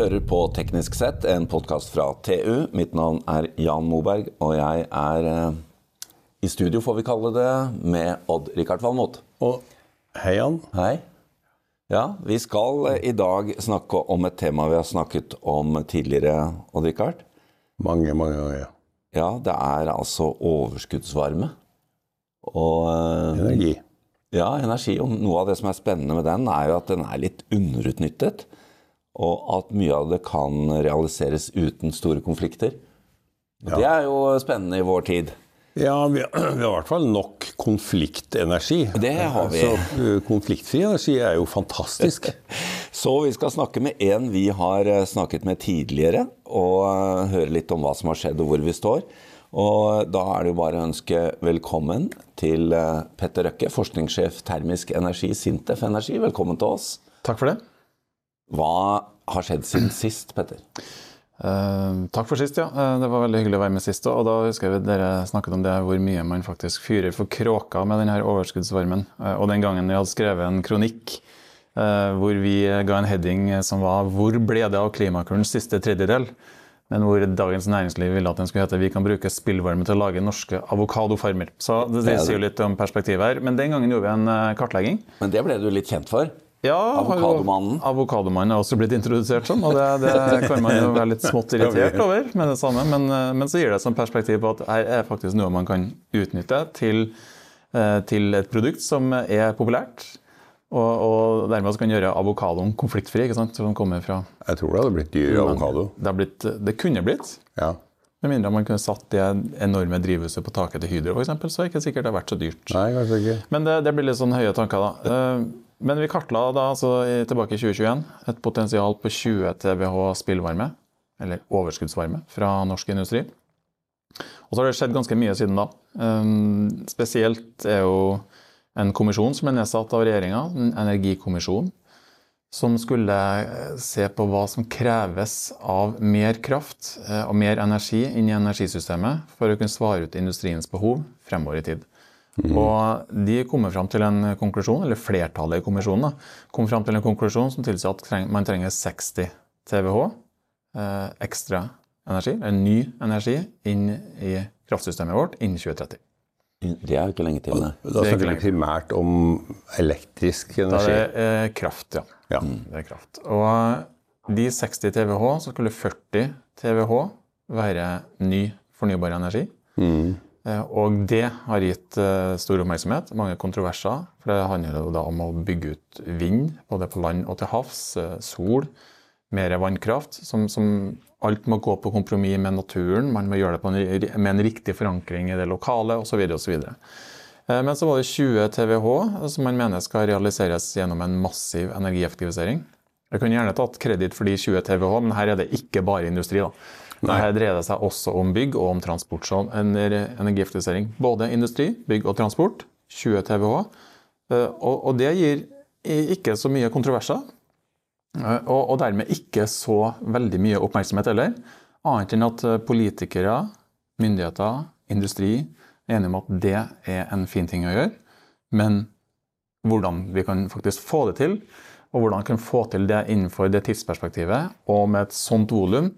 hører på Teknisk sett, en podkast fra TU. Mitt navn er Jan Moberg, og jeg er eh, i studio, får vi kalle det, med Odd-Rikard Valmot. Og hei, Jan. Hei. Ja, vi skal eh, i dag snakke om et tema vi har snakket om tidligere, Odd-Rikard. Mange, mange ganger. Ja, det er altså overskuddsvarme. Og eh, Energi. Ja, energi. Og noe av det som er spennende med den, er jo at den er litt underutnyttet. Og at mye av det kan realiseres uten store konflikter. Og Det er jo spennende i vår tid. Ja, vi har, vi har i hvert fall nok konfliktenergi. Det har vi. Så uh, konfliktfri energi er jo fantastisk. Så vi skal snakke med en vi har eh, snakket med tidligere, og eh, høre litt om hva som har skjedd og hvor vi står. Og da er det jo bare å ønske velkommen til eh, Petter Røkke, forskningssjef termisk energi, Sintef Energi. Velkommen til oss. Takk for det. Hva har skjedd siden sist, Petter? Uh, takk for sist, ja. Eh, det var veldig hyggelig å være med sist. Og da husker jeg dere snakket om det hvor mye man faktisk fyrer for kråka med denne overskuddsvarmen. Uh, og den gangen vi hadde skrevet en kronikk uh, hvor vi ga en heading som var 'Hvor ble det av klimakurens siste tredjedel?' Men hvor Dagens Næringsliv ville at den skulle hete 'Vi kan bruke spillvarme til å lage norske avokadofarmer'. Så det, det sier jo litt om perspektivet her. Men den gangen gjorde vi en kartlegging. Men det ble du litt kjent for. Ja, Avokadomannen. Avokadomannen er også blitt introdusert sånn, og det, det kan man jo være litt smått irritert over med det samme. Men, eh, men så gir det et perspektiv på at her er faktisk noe man kan utnytte til, eh, til et produkt som er populært. Og, og dermed kan gjøre avokadoen konfliktfri. ikke sant? Som kommer fra Jeg tror det hadde blitt dyr avokado. det, blitt, det kunne blitt. Ja. Med mindre man kunne satt det enorme drivhuset på taket til Hydro, f.eks., så er det ikke sikkert det har vært så dyrt. Nei, kanskje ikke. Men det, det blir litt sånn høye tanker, da. Men vi kartla da, altså tilbake i 2021 et potensial på 20 TWh spillvarme, eller overskuddsvarme, fra norsk industri. Og så har det skjedd ganske mye siden da. Eh, Spesielt er jo en kommisjon som er nedsatt av regjeringa, en energikommisjon, som skulle eh, se på hva som kreves av mer kraft eh, og mer energi inn i energisystemet for å kunne svare ut industriens behov fremover i tid. Og de kommer fram til en konklusjon, eller flertallet i kommisjonen, da, kom fram til en konklusjon som tilsier at man trenger 60 TWh eh, ekstra energi, en ny energi, inn i kraftsystemet vårt innen 2030. Det er jo ikke lenge til, nei. Da Det ikke snakker vi primært om elektrisk energi. Da er det eh, kraft, ja. Ja. Det er kraft. Og de 60 TWh, så skulle 40 TWh være ny fornybar energi. Mm. Eh, Og det har gitt eh, stor oppmerksomhet, mange kontroverser. For det handler jo da om å bygge ut vind, både på land og til havs. eh, Sol, mer vannkraft. Som, som alt må gå på kompromiss med naturen. Man må gjøre det en, med en riktig forankring i det lokale osv. osv. Men så var det 20 TWh som man mener skal realiseres gjennom en massiv energieffektivisering. Jeg kunne gjerne tatt kreditt for de 20 TWh, men her er det ikke bare industri. da. Her dreier det seg også om bygg og om transport. Så energieffektivisering. Både industri, bygg og transport. 20 TWh. Eh, Og, det gir ikke så mye kontroverser. Eh, og dermed ikke så veldig mye oppmerksomhet heller. Annet enn at eh, politikere, myndigheter, industri er enige om at det er en fin ting å gjøre. Men hvordan vi kan faktisk få det til, og hvordan vi kan få til det innenfor det tidsperspektivet, og med et sånt volum,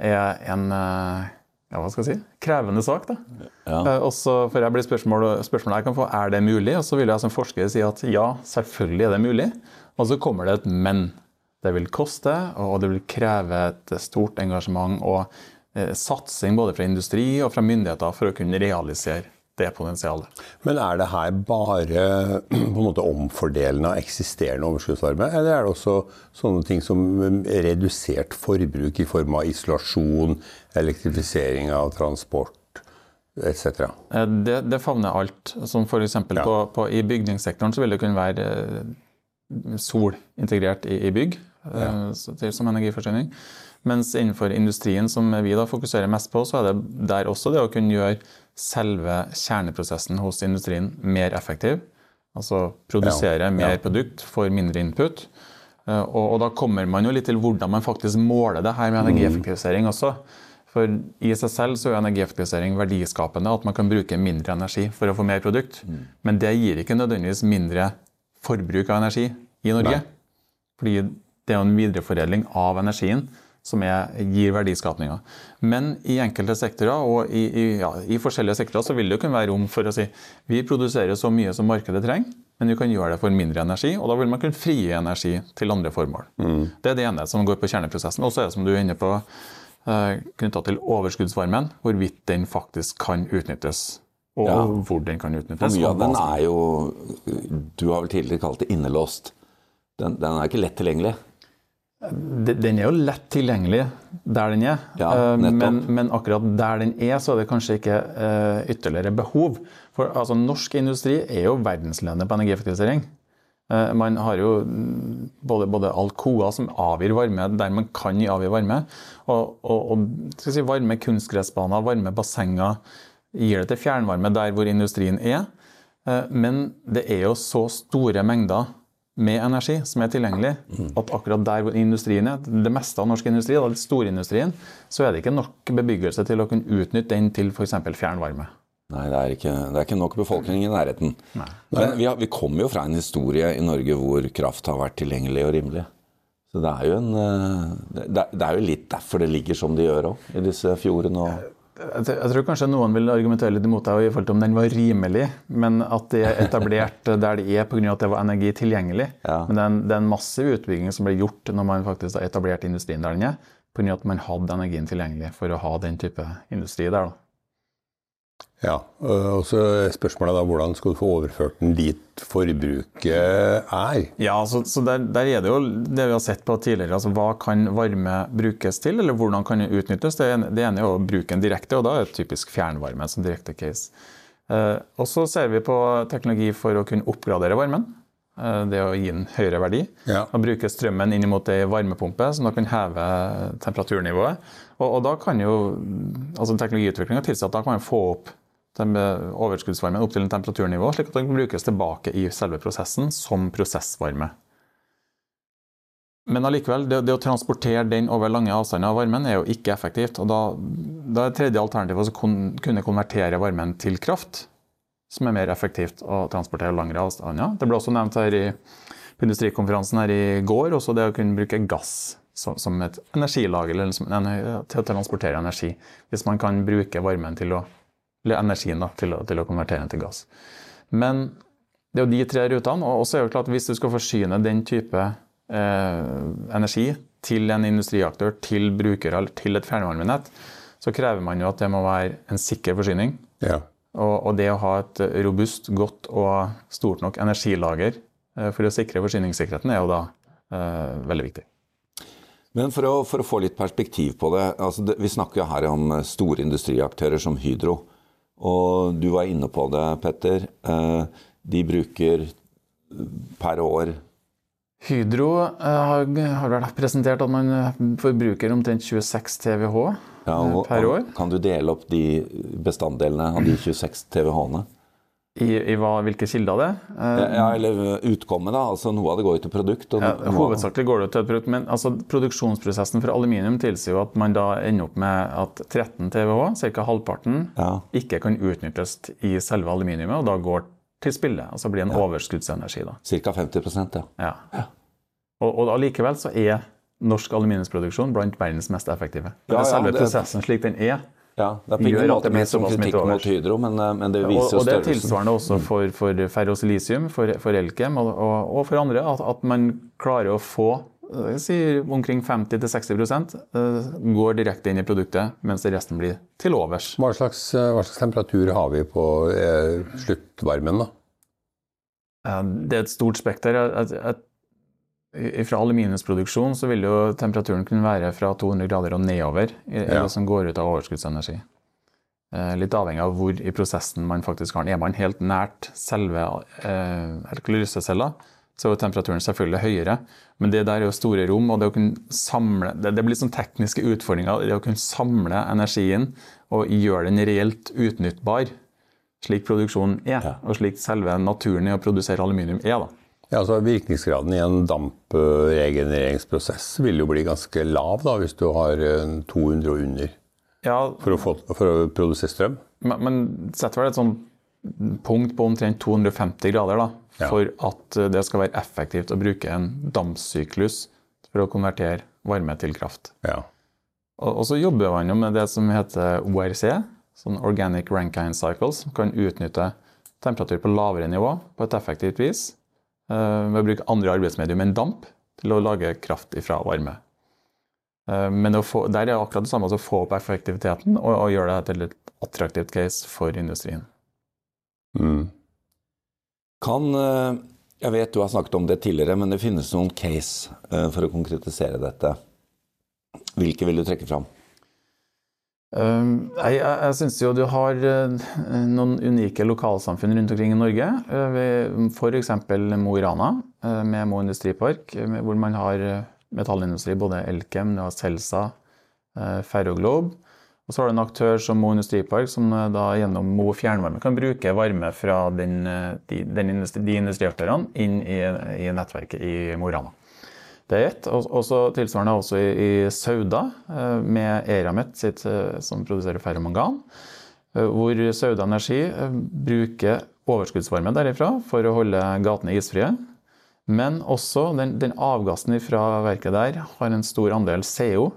er en eh, ja, hva skal jeg si, krevende sak. da. Ja. Også, for jeg blir spørsmål, spørsmålet jeg kan få, er det mulig? Og så vil jeg som forsker si at ja, selvfølgelig er det mulig. Og så kommer det et men. Det vil koste, og det vil kreve et stort engasjement og eh, satsing både fra industri og fra myndigheter for å kunne realisere det potensialet. Men er det her bare på en måte omfordelende av eksisterende overskuddsvarme, eller er det også sånne ting som um, redusert forbruk i form av isolasjon, elektrifisering av transport? Eh, Det, det favner alt. Som f.eks. Ja. på, på, i bygningssektoren så vil det kunne være eh, sol integrert i, i bygg ja. så til, som energiforsyning. Mens innenfor industrien, som vi da fokuserer mest på, så er det der også det å kunne gjøre selve kjerneprosessen hos industrien mer effektiv. Altså produsere Ja, ja. mer produkt for mindre input. Eh, Og, og da kommer man jo litt til hvordan man faktisk måler det her med energieffektivisering også. For i seg selv så er energieffektivisering verdiskapende, at man kan bruke mindre energi for å få mer produkt. Men det gir ikke nødvendigvis mindre forbruk av energi i Norge. Nei. Fordi det er jo en videreforedling av energien som er, gir verdiskapninga. Men i enkelte sektorer og i, i, ja, i, forskjellige sektorer så vil det kunne være rom for å si vi produserer så mye som markedet trenger, men vi kan gjøre det for mindre energi. Og da vil man kunne frigi energi til andre formål. Mm. Det er det ene som går på kjerneprosessen. Og så er det som du er inne på eh, knytta til overskuddsvarmen, hvorvidt den faktisk kan utnyttes. Og ja. hvor den kan utnyttes. Mye av den er jo Du har vel tidligere kalt det innelåst. Den, den er ikke lett tilgjengelig. Den er jo lett tilgjengelig der den er, ja, eh, men, men, akkurat der den er, så er det kanskje ikke uh, ytterligere behov. For altså, Norsk industri er jo verdensledende på energieffektivisering. Uh, man har jo både, både Alcoa som avgir varme der man kan avgi varme, og, og, og si, varme kunstgressbaner, varme bassenger. Gir det til fjernvarme der hvor industrien er. Uh, men det er jo så store mengder med energi som er tilgjengelig, at akkurat der industrien er, det meste av norsk industri, da, den store industrien, så er det ikke nok bebyggelse til å kunne utnytte den til f.eks. fjernvarme. Nei, det er, ikke, det er, ikke, nok befolkning i nærheten. Nei. Men vi, har, vi kommer jo fra en historie i Norge hvor kraft har vært tilgjengelig og rimelig. Så det er jo, en, eh, det er jo litt derfor det ligger som det gjør òg, i disse fjordene. og jeg tror kanskje noen vil argumentere litt imot deg i forhold til om den var rimelig, men at det er etablert der det er pga. at det var energi tilgjengelig. Ja. Men det er, en, det er en massiv utbygging som ble gjort når man faktisk har etablert industrien der den er, pga. at man hadde energien tilgjengelig for å ha den type industri der. da. Ja, og så spørsmålet da hvordan skal du få overført den dit forbruket er? Ja, så, så der, der, er det jo det vi har sett på tidligere. altså Hva kan varme brukes til, eller hvordan kan den utnyttes? Det, det ene er å bruke den direkte, og da er det typisk fjernvarme som direkte case. Eh, og så ser vi på teknologi for å kunne oppgradere varmen. Eh, det å gi den høyere verdi. Ja. Og bruke strømmen inn mot ei varmepumpe, som da kan heve temperaturnivået. Og, og da kan jo altså teknologiutviklinga tilsi at da kan man få opp overskuddsvarmen opp til en temperaturnivå, slik at den kan brukes tilbake i selve prosessen som prosessvarme. Men allikevel, det, det, å transportere den over lange avstander av varmen er jo ikke effektivt. og Da, da er tredje alternativ å kunne konvertere varmen til kraft, som er mer effektivt å transportere langere avstander. Det ble også nevnt her i, på industrikonferansen her i går, også det å kunne bruke gass som, som et energilager eller som, til å transportere energi. Hvis man kan bruke varmen til å eller energien da, til, å, til å konvertere den til gass. Men det er jo de tre rutene. Og så er det klart hvis du skal forsyne den type eh, energi til en industriaktør, til brukere eller til et fjernvarmenett, så krever man jo at det må være en sikker forsyning. Ja. Og, og, det å ha et robust, godt og stort nok energilager eh, for å sikre forsyningssikkerheten er jo da eh, veldig viktig. Men for å, for å, få litt perspektiv på det, altså det Vi snakker jo her om store industriaktører som Hydro. Og du var inne på det, Petter. Eh, de bruker per år Hydro eh, har vært presentert at man forbruker omtrent 26 TWh ja, per år. Kan du dele opp de bestanddelene av de 26 TWh-ene? I, i hva, hvilke kilder det er? Ja, eller utkommet, da. altså Noe av det går jo til produkt. Ja, hovedsakelig går det til produkt, men altså, produksjonsprosessen for aluminium tilsier jo at man da ender opp med at 13 TWh, ca. halvparten, ja. ikke kan utnyttes i selve aluminiumet, og da går til spillet. Altså blir en ja. overskuddsenergi. da. Ca. 50 ja. ja. ja. Og, og allikevel så er norsk aluminiumsproduksjon blant verdens mest effektive. Ja, selve det, prosessen slik den er, ja, Det er på ingen måte ment som kritikk mot Hydro, men, eh, men, det viser jo størrelsen. Og Det er tilsvarende også for, for ferrosilisium, for, for Elkem og, og, og, for andre. At, at, man klarer å få omkring 50-60 eh, går direkte inn i produktet, mens resten blir til overs. Hva slags, hva slags temperatur har vi på eh, sluttvarmen? da? Det er et stort spekter. Jeg, jeg, fra aluminiumsproduksjon så vil jo temperaturen kunne være fra 200 grader og nedover i, ja. det som går ut av overskuddsenergi. Eh, litt avhengig av hvor i prosessen man faktisk har den. Er man helt nært selve eh, så er temperaturen selvfølgelig høyere. Men det der er jo store rom, og det å kunne samle Det, det blir sånn tekniske utfordringer. Det å kunne samle energien og gjøre den reelt utnyttbar, slik produksjonen er, ja. og slik selve naturen i å produsere aluminium er. da. Ja, altså Virkningsgraden i en dampregenereringsprosess vil jo bli ganske lav da, hvis du har 200 og under ja, for, å få, for, å produsere strøm. Men, men setter vel et sånt punkt på omtrent 250 grader da, for at det skal være effektivt å bruke en dampsyklus for å konvertere varme til kraft. Ja. Og, og så jobber man jo med det som heter ORC, sånn Organic Rankine Cycles, som kan utnytte temperatur på lavere nivå på et effektivt vis eh, ved å bruke andre arbeidsmedium enn damp til å lage kraft ifra varme. Eh, men få, der er det akkurat det samme, å få opp effektiviteten og, og gjøre det til et attraktivt case for industrien. Mm. Kan eh, Jeg vet du har snakket om det tidligere, men det finnes noen case eh, for å konkretisere dette. Hvilke vil du trekke fram? Um, jeg jeg syns jo du har noen unike lokalsamfunn rundt omkring i Norge. F.eks. Mo i Rana med Mo industripark, hvor man har metallindustri. Både Elkem, Celsa, Ferroglobe. Og så har du en aktør som Mo Industripark, som eh, da gjennom Mo fjernvarme kan bruke varme fra den, eh, de, den industri, de industriaktørene inn i, i, nettverket i Mo i Rana. Det er ett. Og så tilsvarende også i, i Sauda, eh, med Eramet sitt, som produserer ferromangan. Hvor Sauda Energi bruker overskuddsvarme derifra for å holde gatene isfrie. Men også den, den avgassen fra verket der har en stor andel CO,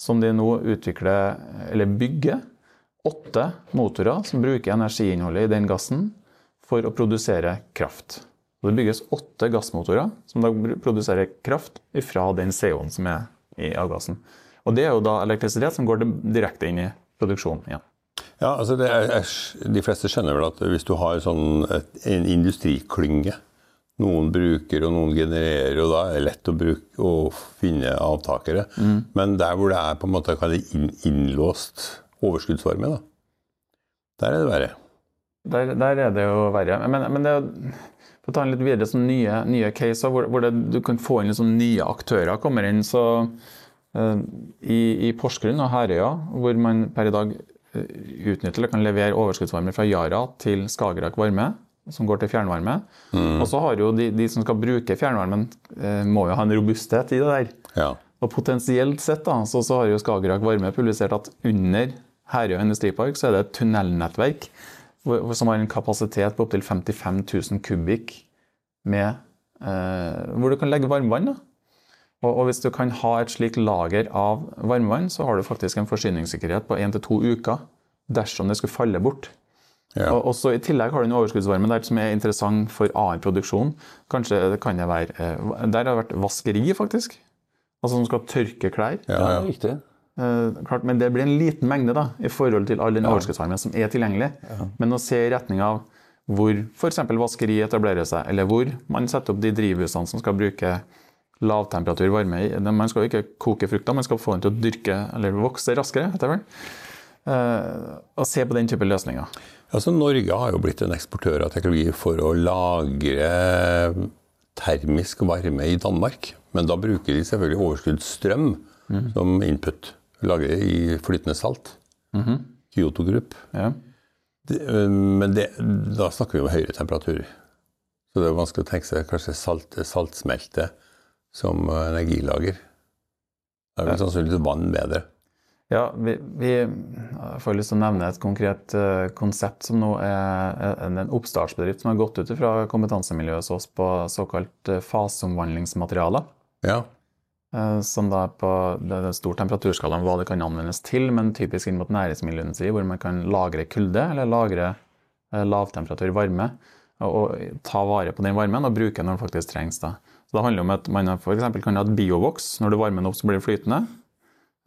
som de nå utvikler, eller bygger, åtte motorer som bruker energiinnholdet i den gassen for å produsere kraft. Og det bygges åtte gassmotorer som da produserer kraft fra den CO-en som er i avgassen. Og det er jo da elektrisitet som går direkte inn i produksjonen igjen. Ja, altså er, De fleste skjønner vel at hvis du har sånn en industriklynge noen bruker og noen genererer, og da er det lett å, bruke, å finne avtakere. Mm. Men der hvor det er på en måte inn, innlåst overskuddsvarme, da, der er det verre. Der, der er det jo verre. Men, men det, for å ta en litt videre sånn nye, nye caser hvor, hvor det, du kan få inn liksom nye aktører kommer inn. så uh, i, i, Porsgrunn og Herøya, hvor man per i dag uh, utnytter eller kan levere overskuddsvarme fra Yara til Skagerrak Varme, som går til fjernvarme. Mm. Og så har jo de, de, som skal bruke fjernvarmen, eh, må jo ha en robusthet i det der. Ja. Og potensielt sett da, så, så har jo Skagerrak Varme publisert at under Herøya industripark så er det et tunnelnettverk som har en kapasitet på opptil 55 000 kubikk med, eh, hvor du kan legge varmevann. da. Og, og, hvis du kan ha et slikt lager av varmevann, så har du faktisk en forsyningssikkerhet på én til to uker dersom det skulle falle bort. Ja. Og også I tillegg har du en overskuddsvarme der som er interessant for annen produksjon. Kanskje det kan det være eh, Der har det vært vaskeri, faktisk. Altså som skal tørke klær. Ja, ja. riktig. Eh, klart, men det blir en liten mengde da, i forhold til all den overskuddsvarmen som er tilgjengelig. Men å se i retning av hvor f.eks. vaskeri etablerer seg, eller hvor man setter opp de drivhusene som skal bruke lavtemperatur varme i. Man skal jo ikke koke frukter, man skal få den til å dyrke eller vokse raskere. etter hvert. Uh, og se på den type løsninger. Altså, Norge har jo blitt en eksportør av teknologi for å lagre termisk varme i Danmark. Men da bruker de selvfølgelig overskuddsstrøm mm. som input. Lagre i flytende salt. Mm -hmm. Kyoto Group. Ja. Det, eh, men det, da snakker vi om høyere temperaturer. Så det er vanskelig å tenke seg kanskje salt, saltsmelte som energilager. Da er vel sannsynligvis vann bedre. Ja, vi, vi får lyst til å nevne et konkret uh, konsept som nå er en, en, oppstartsbedrift som har gått ut fra kompetansemiljøet hos oss på såkalt uh, faseomvandlingsmaterialer. Ja. Uh, som da på det er stor temperaturskala om hva det kan anvendes til, men typisk inn mot næringsmiljøindustri, hvor man kan lagre kulde eller lagre lavtemperatur varme. Og, og, ta vare på den varmen og bruke den når den faktisk trengs. Da. Så det handler om at man f.eks. kan ha et biovoks. Når du varmer den opp, så blir det flytende.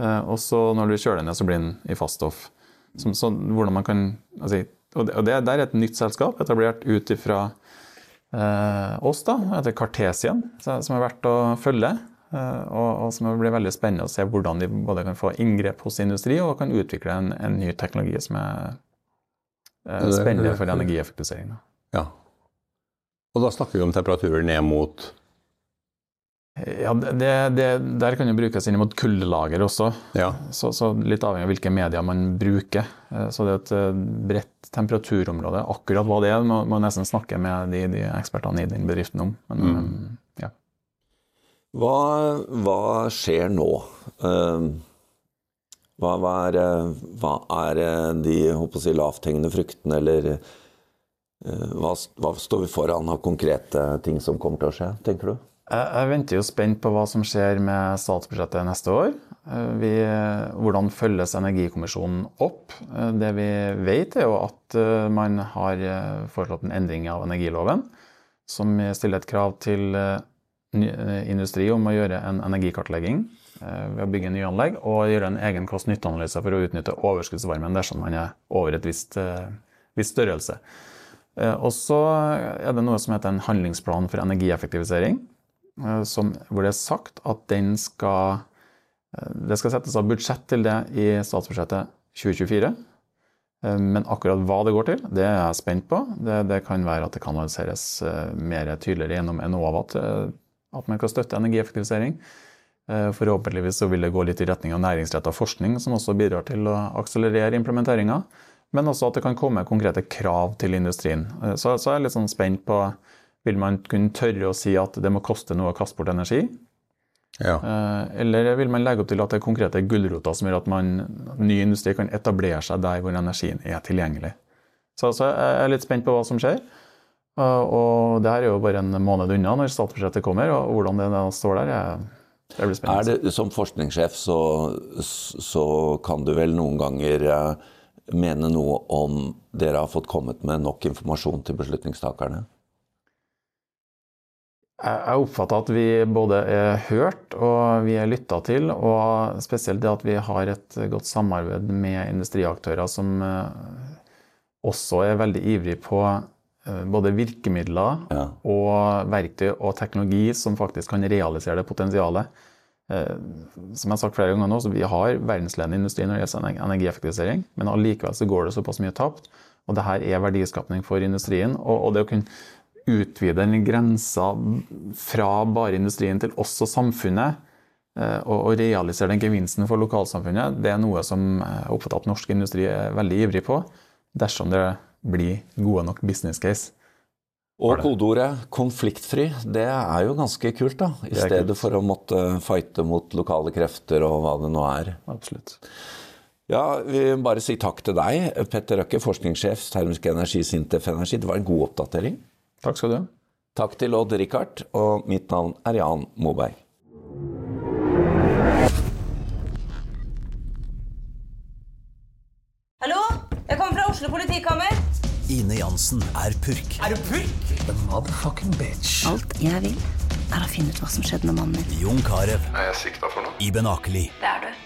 Eh, og så når du kjøler den ned, så blir den i faststoff. Så, så hvordan man kan altså, Og det, det, er et nytt selskap etablert ut ifra eh, oss, da, etter Kartesien, som er verdt å følge. Eh, og, og, som blir veldig spennende å se hvordan de både kan få inngrep hos industri og kan utvikle en, en ny teknologi som er eh, spennende for energieffektivisering. Ja. Og da snakker vi om temperaturer ned mot ja, det, det, Der kan det brukes inn mot kuldelager også. Ja. Så, så, Litt avhengig av hvilke medier man bruker. Eh, så det er et eh, bredt temperaturområde. Akkurat hva det er, må man nesten snakke med de, de, ekspertene i den bedriften om. Men, mm. Eh, ja. hva, hva, skjer nå? Hva, hva, er, hva er, de si, lavthengende fruktene, eller hva står vi foran av konkrete ting som kommer til å skje, tenker du? Jeg, venter jo spent på hva som skjer med statsbudsjettet neste år. Vi, hvordan følges Energikommisjonen opp? Det vi vet, er jo at man har foreslått en endring av energiloven som stiller et krav til industri om å gjøre en energikartlegging ved å bygge nye anlegg og gjøre en egen kost-nytte-analyse for å utnytte overskuddsvarmen dersom man er over et visst, visst størrelse. Og så er det noe som heter en handlingsplan for energieffektivisering. Eh, som, hvor det er sagt at skal eh, Det skal settes av budsjett til det i statsbudsjettet 2024. Eh, men akkurat hva det går til, det er jeg spent på. Det, det kan være at det kanaliseres mer tydeligere gjennom Enova at man kan støtte energieffektivisering. Forhåpentligvis så vil det gå litt i retning av næringsrettet forskning, som også bidrar til å akselerere implementeringa. Men også at det kan komme konkrete krav til industrien. Så, så jeg er litt sånn spent på vil man kunne tørre å si at det må koste noe å kaste bort energi? Ja. Eh, eller vil man legge opp til at det er konkrete gulroter som gjør at man, ny industri kan etablere seg der hvor energien er tilgjengelig? Så, så jeg er litt spent på hva som skjer. Og det her er jo bare en måned unna når statsbudsjettet kommer, og hvordan det står der. Jeg, det blir spennende. Er det, som forskningssjef så, så, kan du vel noen ganger eh, mene noe om dere har fått kommet med nok informasjon til beslutningstakerne? Jeg oppfatter at vi både er hørt og vi er lytta til, og spesielt det at vi har et godt samarbeid med industriaktører som eh, også er veldig ivrig på eh, både virkemidler ja. og verktøy og teknologi som faktisk kan realisere det potensialet. Eh, som jeg har sagt flere ganger nå, så Vi har verdensledende industri når det gjelder energieffektivisering, men allikevel så går det såpass mye tapt. Og det her er verdiskapning for industrien. Og, og det å kunne utvide den grensa fra bare industrien til også samfunnet, eh, og realisere den gevinsten for lokalsamfunnet, det er noe som jeg oppfatter at norsk industri er veldig ivrig på, dersom det blir gode nok business case. Og kodeordet 'konfliktfri', det er jo ganske kult, da. I stedet kult. for å måtte fighte mot lokale krefter og hva det nå er. Absolutt. Ja, Vi bare si takk til deg, Petter Røkke, forskningssjef termisk energi, Sintef Energi. Det var en god oppdatering. Takk skal du ha. Takk til Odd-Rikard, og mitt navn er Jan Moberg. Hallo? Jeg kommer fra Oslo politikammer. Ine Jansen er purk. Er du purk? The motherfucking bitch. Alt jeg vil, er å finne ut hva som skjedde med mannen min. Jon Carew. Er jeg sikta for noe? Iben Akeli. Det er du.